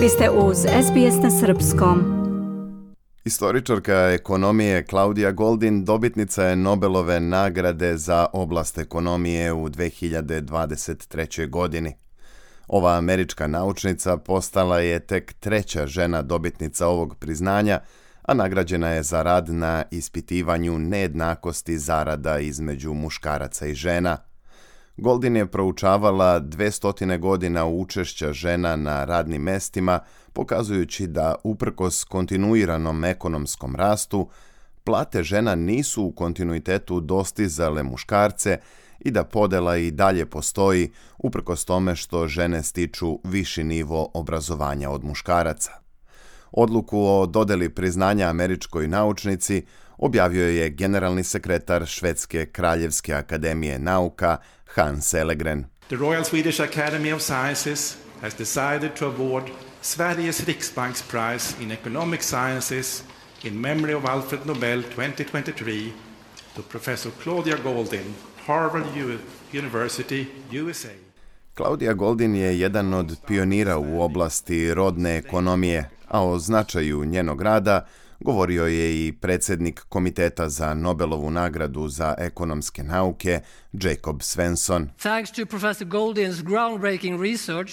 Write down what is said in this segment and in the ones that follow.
Vi ste uz SBS na Srpskom. Istoričarka ekonomije Klaudija Goldin dobitnica je Nobelove nagrade za oblast ekonomije u 2023. godini. Ova američka naučnica postala je tek treća žena dobitnica ovog priznanja, a nagrađena je za rad na ispitivanju nejednakosti zarada između muškaraca i žena – Goldin je proučavala 200 godina učešća žena na radnim mestima, pokazujući da uprkos kontinuiranom ekonomskom rastu, plate žena nisu u kontinuitetu dostizale muškarce i da podela i dalje postoji uprkos tome što žene stiču viši nivo obrazovanja od muškaraca. Odluku o dodeli priznanja američkoj naučnici objavio je generalni sekretar Švedske kraljevske akademije nauka Hans Ellegren. The Royal Swedish Academy of Sciences has decided to award Sveriges Riksbanks Prize in Economic Sciences in memory of Alfred Nobel 2023 to Professor Claudia Goldin, Harvard U University, USA. Claudia Goldin je jedan od pionira u oblasti rodne ekonomije, a o značaju njenog rada govorio je i predsjednik Komiteta za Nobelovu nagradu za ekonomske nauke, Jacob Svensson. Thanks to Professor Goldin's groundbreaking research,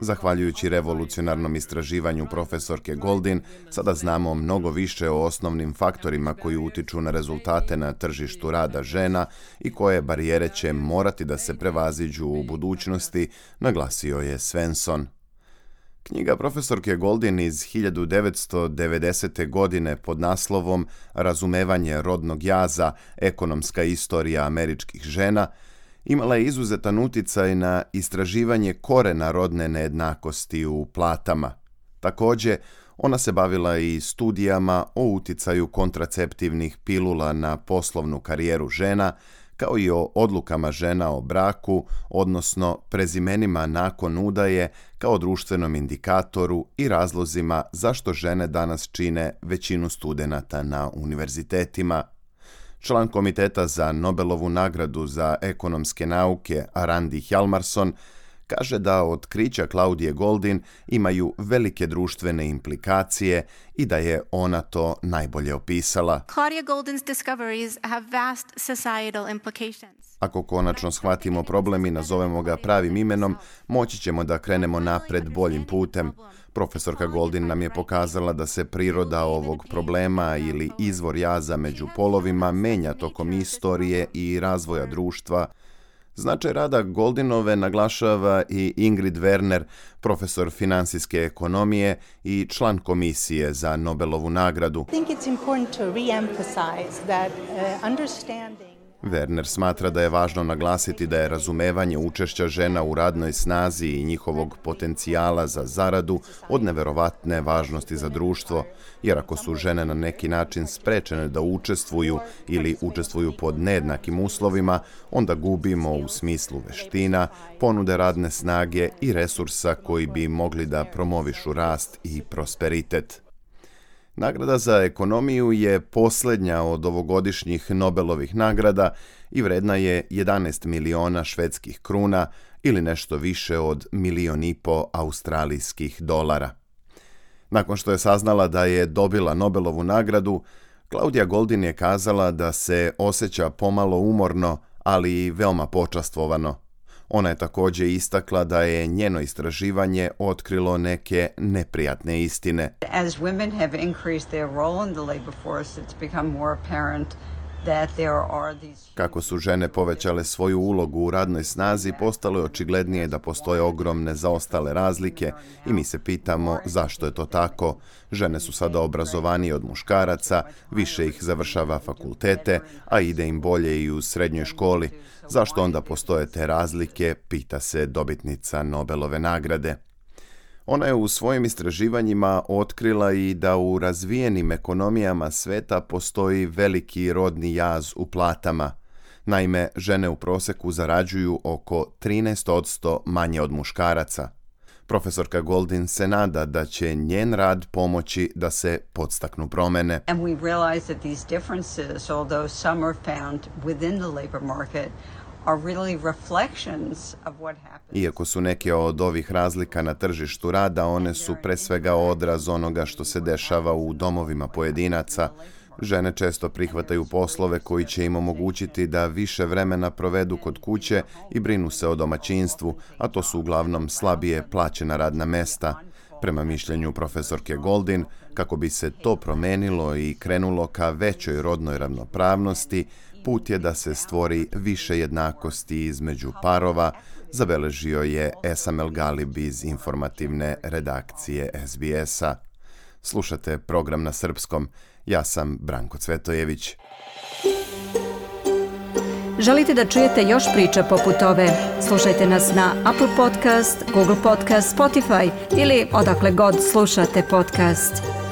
Zahvaljujući revolucionarnom istraživanju profesorke Goldin, sada znamo mnogo više o osnovnim faktorima koji utiču na rezultate na tržištu rada žena i koje barijere će morati da se prevaziđu u budućnosti, naglasio je Svensson. Knjiga profesorke Goldin iz 1990. godine pod naslovom Razumevanje rodnog jaza, ekonomska istorija američkih žena, imala je izuzetan uticaj na istraživanje korena rodne nejednakosti u platama. Takođe, ona se bavila i studijama o uticaju kontraceptivnih pilula na poslovnu karijeru žena, kao i o odlukama žena o braku, odnosno prezimenima nakon udaje kao društvenom indikatoru i razlozima zašto žene danas čine većinu studenata na univerzitetima. Član komiteta za Nobelovu nagradu za ekonomske nauke Arandi Hjalmarsson kaže da otkrića Klaudije Goldin imaju velike društvene implikacije i da je ona to najbolje opisala. Claudia Goldin's discoveries have vast societal implications. Ako konačno shvatimo problem i nazovemo ga pravim imenom, moći ćemo da krenemo napred boljim putem. Profesorka Goldin nam je pokazala da se priroda ovog problema ili izvor jaza među polovima menja tokom istorije i razvoja društva, Značaj rada Goldinove naglašava i Ingrid Werner, profesor finansijske ekonomije i član komisije za Nobelovu nagradu. I think it's important to that uh, understanding Werner smatra da je važno naglasiti da je razumevanje učešća žena u radnoj snazi i njihovog potencijala za zaradu od neverovatne važnosti za društvo, jer ako su žene na neki način sprečene da učestvuju ili učestvuju pod nejednakim uslovima, onda gubimo u smislu veština, ponude radne snage i resursa koji bi mogli da promovišu rast i prosperitet. Nagrada za ekonomiju je posljednja od ovogodišnjih Nobelovih nagrada i vredna je 11 miliona švedskih kruna ili nešto više od milion i po australijskih dolara. Nakon što je saznala da je dobila Nobelovu nagradu, Claudia Goldin je kazala da se osjeća pomalo umorno, ali i veoma počastvovano – Ona je također istakla da je njeno istraživanje otkrilo neke neprijatne istine. As women have increased their role in the labor force, it's become more apparent kako su žene povećale svoju ulogu u radnoj snazi, postalo je očiglednije da postoje ogromne zaostale razlike i mi se pitamo zašto je to tako. Žene su sada obrazovanije od muškaraca, više ih završava fakultete, a ide im bolje i u srednjoj školi. Zašto onda postoje te razlike, pita se dobitnica Nobelove nagrade. Ona je u svojim istraživanjima otkrila i da u razvijenim ekonomijama sveta postoji veliki rodni jaz u platama. Naime, žene u proseku zarađuju oko 13% manje od muškaraca. Profesorka Goldin se nada da će njen rad pomoći da se podstaknu promene. And we realize that these differences, although some are found within the labor market, Iako su neke od ovih razlika na tržištu rada, one su pre svega odraz onoga što se dešava u domovima pojedinaca. Žene često prihvataju poslove koji će im omogućiti da više vremena provedu kod kuće i brinu se o domaćinstvu, a to su uglavnom slabije plaćena radna mesta. Prema mišljenju profesorke Goldin, kako bi se to promenilo i krenulo ka većoj rodnoj ravnopravnosti, put je da se stvori više jednakosti između parova, zabeležio je Esamel Galib iz informativne redakcije SBS-a. Slušate program na srpskom. Ja sam Branko Cvetojević. Želite da čujete još priča poput ove? Slušajte nas na Apple Podcast, Google Podcast, Spotify ili odakle god slušate podcast.